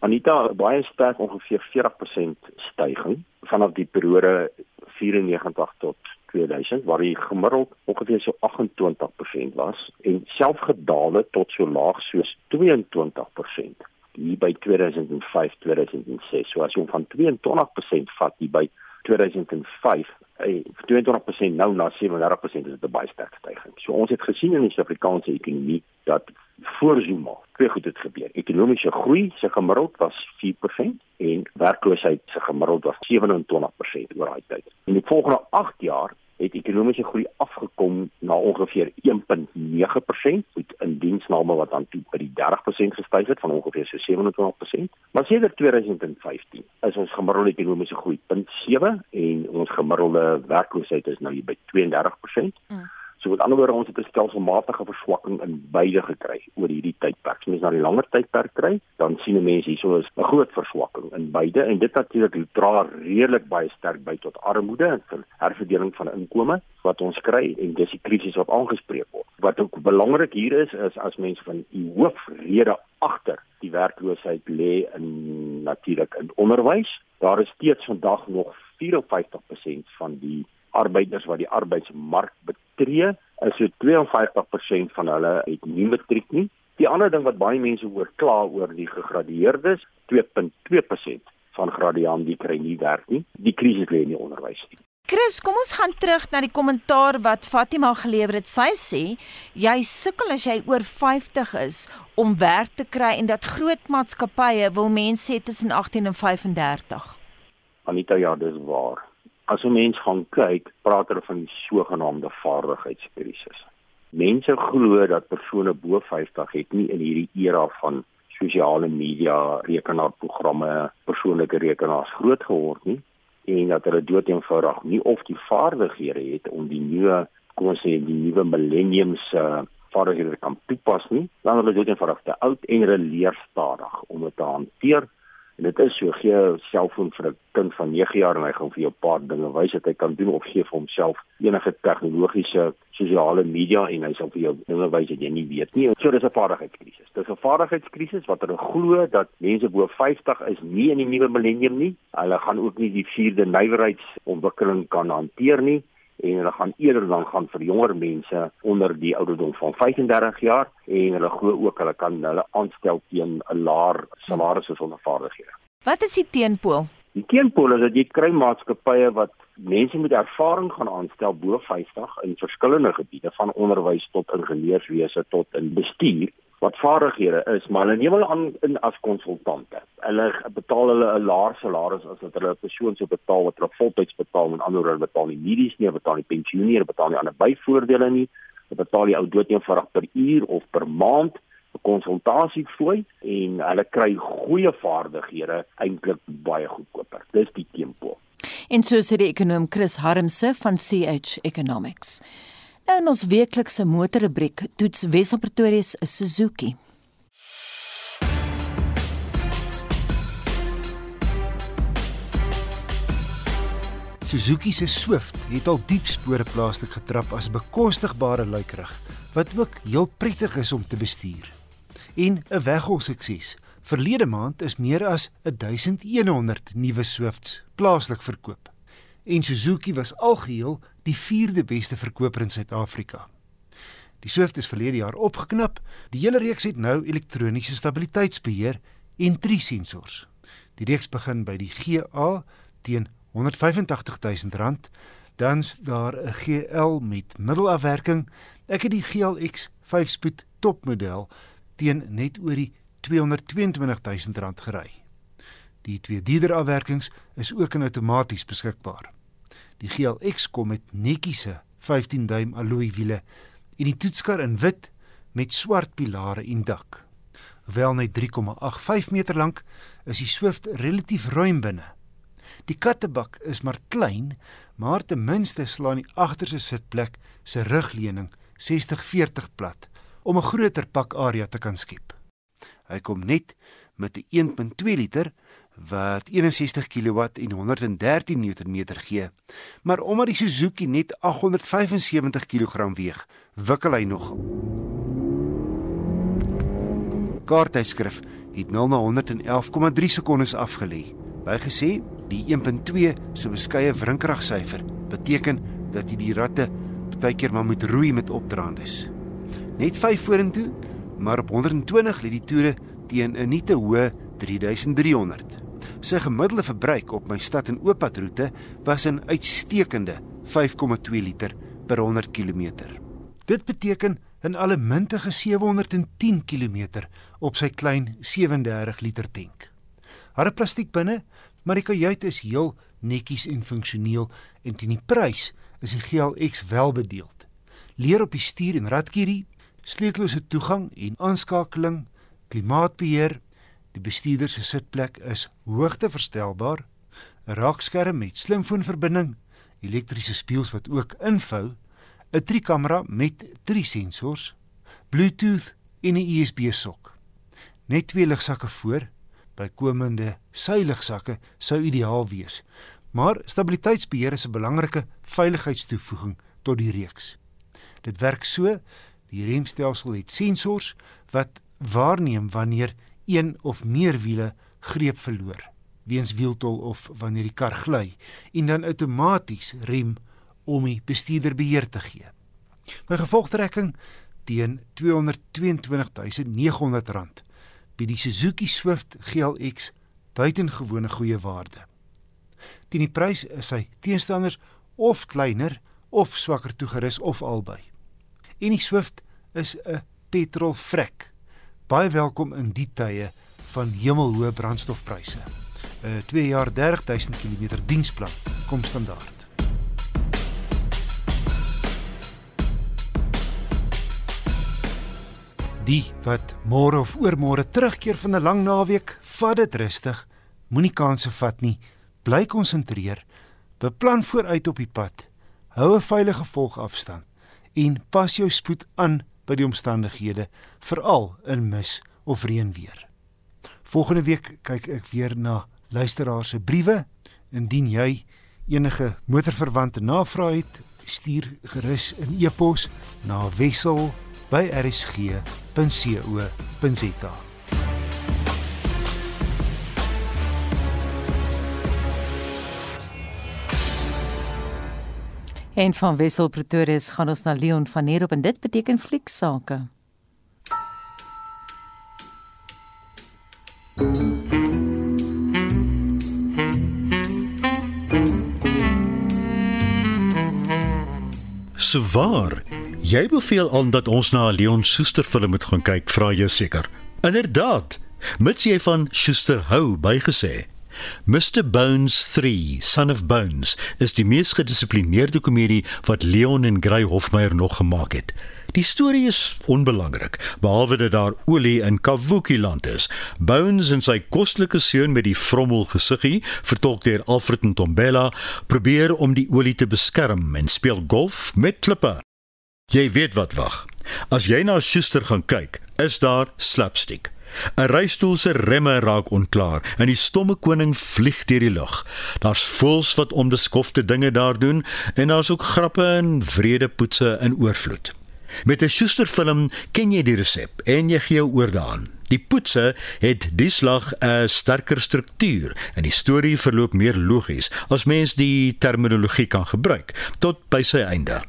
Anita baie sterk ongeveer 40% stygings vanaf die periode 94 tot 2000 waar die gemiddeld ongeveer so 28% was en self gedaal het tot so laag soos 22% hier by 2005 2006 so as jy van 22% vat hier by 2005 Hey, 22% nou na 37% is dit 'n baie sterk stygings. So ons het gesien in die Suid-Afrikaanse ekonomie dat voor Zuma twee goed het gebeur. Ekonomiese groei se gemiddeld was 4% en werkloosheid se gemiddeld was 27% oor daai tyd. In die volgende 8 jaar het ekonomiese groei afgekom na ongeveer 1.9% met in diensname wat dan toe by die 30% gestyg het van ongeveer so 27%. Maar sedert 2015 is ons gemiddelde ekonomiese groei 0.7 en ons gemiddelde werkloosheid is nou hier by 32%. Mm. So met ander woorde ons het 'n stelselmatige verswakking in beide gekry oor hierdie tydperk. As mens na die langer tydperk kry, dan sien mense hierso is 'n groot verswakking in beide en dit natuurlik dra redelik baie sterk by tot armoede en herverdeling van inkomste wat ons kry en dis die krisis wat aangespreek word. Wat ook belangrik hier is is as mense van die hoofrede agter die werkloosheid lê in natuurlik in onderwys. Daar is steeds vandag nog 54% van die arbeiders wat die arbeidsmark betree, is so 52% van hulle het nie matriek nie Die ander ding wat baie mense oor kla oor die gegradueerdes, 2.2% van graduaan die kry nie werk nie. Die krisis lê in die onderwys. Chris, kom ons gaan terug na die kommentaar wat Fatima gelewer het. Sy sê jy sukkel as jy oor 50 is om werk te kry en dat groot maatskappye wil mense hê tussen 18 en 35. Anita, ja, dis waar. As 'n mens gaan kyk, praat hulle van die sogenaamde vaardigheidskrisis. Mense glo dat persone bo 50 het nie in hierdie era van sosiale media, rekenaarprogramme, persoonlike rekenaars groot geword nie en dat hulle doeteenvoudig nie of die vaardighede het om die nuwe kom ons sê die nuwe millennium se vaardighede kan toepas nie. Dan hulle doeteenvoudig te oud en hulle leer stadig om dit te hanteer En dit is so gee 'n selfoon vir 'n kind van 9 jaar en hy gaan vir jou 'n paar dinge wys wat hy kan doen of gee vir homself enige tegnologiese sosiale media en hy sal vir jou dinge wys wat jy nie weet nie. So dis 'n vaardigheidskrisis. Dis 'n vaardigheidskrisis wat hulle glo dat mense bo 50 is nie in die nuwe millennium nie. Hulle gaan ook nie die vierde nywerheidsontwikkeling kan hanteer nie en hulle gaan eerder dan gaan vir jonger mense onder die ouderdom van 35 jaar en hulle glo ook hulle kan hulle aanstel teen 'n laer salaris as onder vaardighede. Wat is die teenpool? Die teenpool is dat jy kry maatskappye wat mense met ervaring gaan aanstel bo 50 in verskillende gebiede van onderwys tot ingenieurswese tot in bestuur wat vaardighede is, maar hulle neem hulle aan in as konsultante. Hulle betaal hulle 'n laer salaris as wat hulle 'n persoon sou betaal wat hulle voltyds betaal en ander hulle betaal nie medies nie, betaal nie pensioen nie, betaal nie ander byvoordele nie. Hulle betaal die ou dood eenvoudig per uur of per maand 'n konsultasie fooi en hulle kry goeie vaardighede eintlik baie goedkoper. Dis die tempo. En so sê die ekonom Chris Harmse van CH Economics. In ons weeklikse motorrubriek toets Wesel Pretoria se Suzuki. Suzuki se Swift het al diep spore plaaslik getrap as 'n bekostigbare luikrug wat ook heel prettig is om te bestuur. En 'n weggol sukses. Verlede maand is meer as 1100 nuwe Swifts plaaslik verkoop. En Suzuki was algeheel die 4de beste verkoper in Suid-Afrika. Die Swift is verlede jaar opgeknap. Die hele reeks het nou elektroniese stabiliteitsbeheer en drie sensors. Die reeks begin by die GA teen R185 000, dan's daar 'n GL met middelafwerking. Ek het die GLX 5-spoed topmodel teen net oor die R222 000 gery. Die twee dierder afwerkings is ook in outomaties beskikbaar. Die GLX kom met netjiese 15 duim alloy wiele en die toetskar in wit met swart pilare en dak. Hoewel net 3,85 meter lank, is die Swift relatief ruim binne. Die kattebak is maar klein, maar ten minste slaan die agterste sitplek se rugleuning 60-40 plat om 'n groter pakarea te kan skep. Hy kom net met 'n 1.2 liter wat 61 kW en 113 Nm gee. Maar omdat die Suzuki net 875 kg weeg, wikkel hy nog. Kaartjesskrif het 0 na 111,3 sekondes afgelê. Bygesê, die 1.2 se beskeie wrinkragsyfer beteken dat jy die ratte partykeer maar moet roei met opdraandes. Net 5 vorentoe, maar op 120 lê die toere teen 'n nie te hoë 3300. Sy gemiddelde verbruik op my stad en ooppadroete was 'n uitstekende 5,2 liter per 100 km. Dit beteken 'n allemintige 710 km op sy klein 37 liter tank. Haar plastiek binne, maar die kajuit is heel netjies en funksioneel en teen die prys is die GLX welbedeeld. Leer op die stuur en radkierie, sleutellose toegang en aanskakeling, klimaatbeheer Die bestuurder se sitplek is hoogteverstelbaar, 'n raakskerm met slimfoonverbinding, elektriese spieëls wat ook invou, 'n driekamera met drie sensors, Bluetooth en 'n USB-sok. Net twee ligsakke voor, bykomende seiligsakke sou ideaal wees. Maar stabiliteitsbeheer is 'n belangrike veiligheidstoevoeging tot die reeks. Dit werk so, die remstelsel het sensors wat waarneem wanneer een of meer wiele greep verloor weens wieltol of wanneer die kar gly en dan outomaties rem om die bestuurder beheer te gee. By gevolgtrekking teen R222900 bied die Suzuki Swift GLX buitengewone goeie waarde. Teen die prys is hy teenstanders of kleiner of swakker toegerus of albei. En die Swift is 'n petrol vrek. Baie welkom in die tye van hemelhoë brandstofpryse. 'n 2 jaar 30000 km diensplan kom standaard. Die wat môre of oormôre terugkeer van 'n lang naweek, vat dit rustig. Moenie kansse vat nie. Bly konsentreer. Beplan vooruit op die pad. Hou 'n veilige volgafstand en pas jou spoed aan by die omstandighede, veral in mis of reënweer. Volgende week kyk ek weer na luisteraars se briewe. Indien jy enige motorverwante navrae het, stuur gerus 'n e-pos na wissel@rsg.co.za. En van Wessel Pretoria gaan ons na Leon van Heerop en dit beteken flieksake. So waar. Jy beveel aan dat ons na 'n Leon Schuster film moet gaan kyk, vra jy seker. Inderdaad. Mits jy van Schuster hou, bygesê. Mr Bones 3, Son of Bones, is die mees gedissiplineerde komedie wat Leon en Grey Hofmeyer nog gemaak het. Die storie is onbelangrik, behalwe dat daar olie in Kavuki land is. Bones en sy kostelike seun met die vrommel gesiggie, vertolk deur Alfred Ntombela, probeer om die olie te beskerm en speel golf met klippe. Jy weet wat wag. As jy na Schuster gaan kyk, is daar slapstick. 'n Reistool se remme raak onklaar en die stomme koning vlieg deur die lug. Daar's voels wat onbeskofte dinge daar doen en daar's ook grappe en vrede poetse in oorvloed. Met 'n Schuster film ken jy die resep en jy gee oor daaraan. Die poetse het die slag 'n sterker struktuur en die storie verloop meer logies as mens die terminologie kan gebruik tot by sy einde.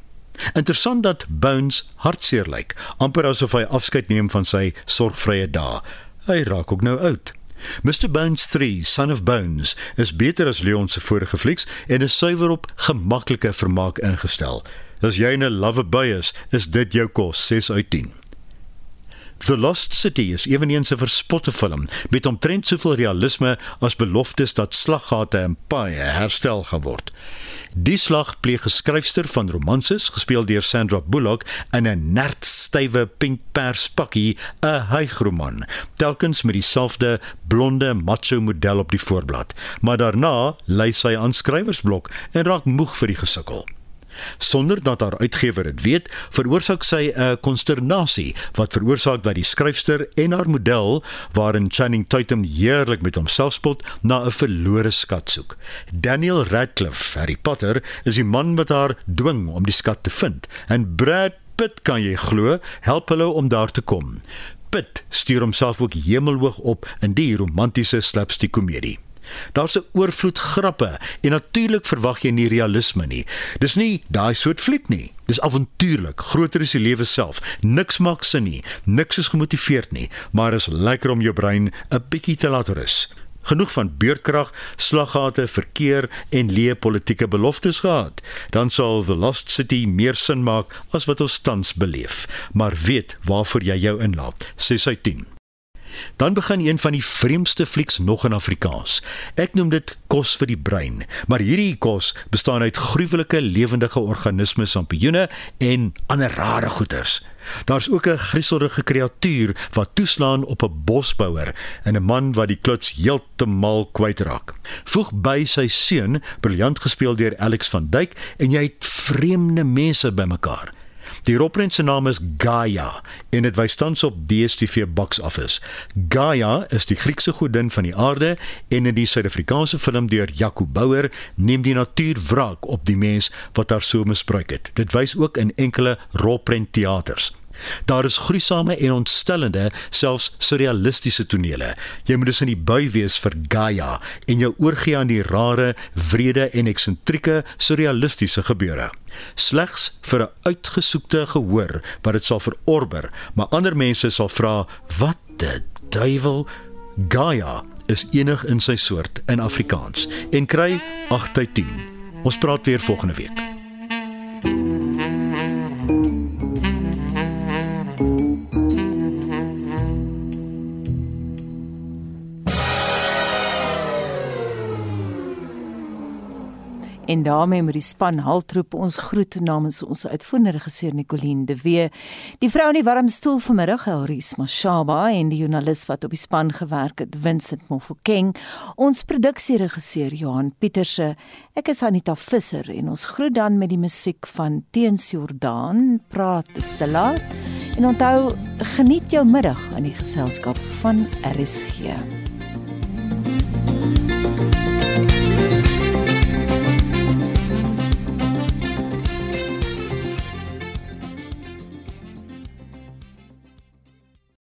Interessant dat Bones hartseer lyk, amper asof hy afskeid neem van sy sorgvrye dae. Hy raak ook nou oud. Mr Bones 3, Son of Bones, is beter as Leon se vorige flieks en is suiwer op gemaklike vermaak ingestel. As jy 'n lover-boy is, is dit jou kos 6 uit 10. The Lost City is ewenigs 'n verspotte film met omtrent soveel realisme as beloftes dat slaggate en paaie herstel gaan word. Die slag pleeg geskryfster van romanses, gespeel deur Sandra Bullock in 'n nertstywe pinkpers pakkie, 'n hygroman, telkens met dieselfde blonde macho model op die voorblad, maar daarna lei sy aan skrywersblok en raak moeg vir die gesukkel sonder dat haar uitgewer dit weet, veroorsaak sy 'n konsternasie wat veroorsaak dat die skryfster en haar model waarin Channing Tatum heerlik met homself spot na 'n verlore skat soek. Daniel Radcliffe, Harry Potter, is die man wat haar dwing om die skat te vind en Brad Pitt kan jy glo, help hulle om daar te kom. Pitt stuur homself ook hemelhoog op in die romantiese slapstick komedie. Daar's 'n oorvloed grappe en natuurlik verwag jy nie realisme nie. Dis nie daai soort fliek nie. Dis avontuurlik, groter as die lewe self. Niks maak sin nie. Niks is gemotiveerd nie, maar is lekker om jou brein 'n bietjie te laat rus. Genoeg van beurtkrag, slaggate, verkeer en leë politieke beloftes gehad. Dan sal The Lost City meer sin maak as wat ons tans beleef. Maar weet waarvoor jy jou inlaat. 6 uit 10. Dan begin een van die vreemdste flieks nog in Afrikaans. Ek noem dit kos vir die brein, maar hierdie kos bestaan uit gruwelike lewendige organismes, sampioene en ander rare goeters. Daar's ook 'n grieselrige kreatuur wat toeslaan op 'n bosbouer en 'n man wat die kluts heeltemal kwytraak. Voeg by sy seun, briljant gespeel deur Alex van Dyk en jy het vreemde mense bymekaar. Die rolprent se naam is Gaia en dit wys tans op DStv box office. Gaia is die Griekse godin van die aarde en in die Suid-Afrikaanse film deur Jaco Bouwer neem die natuur wraak op die mens wat haar so misbruik het. Dit wys ook in enkele rolprent teaters. Daar is gruisame en ontstellende, selfs surrealistiese tonele. Jy moet dus in die bui wees vir Gaia en jou oorgee aan die rare, wrede en eksentrieke surrealistiese gebeure. Slegs vir 'n uitgesoekte gehoor wat dit sal verorber, maar ander mense sal vra, "Wat die duiwel?" Gaia is enig in sy soort in Afrikaans en kry 8 uit 10. Ons praat weer volgende week. En daarmee met die span haltroep ons groet namens ons uitvoerende regisseur Nicoline de Wee. Die vrou in die warm stoel vanmiddag, Elries Mashaba en die joernalis wat op die span gewerk het, Vincent Mofokeng. Ons produksieregisseur Johan Pieterse. Ek is Anita Visser en ons groet dan met die musiek van Teens Jordaan, Praat is te laat. En onthou, geniet jou middag in die geselskap van RSG. thank you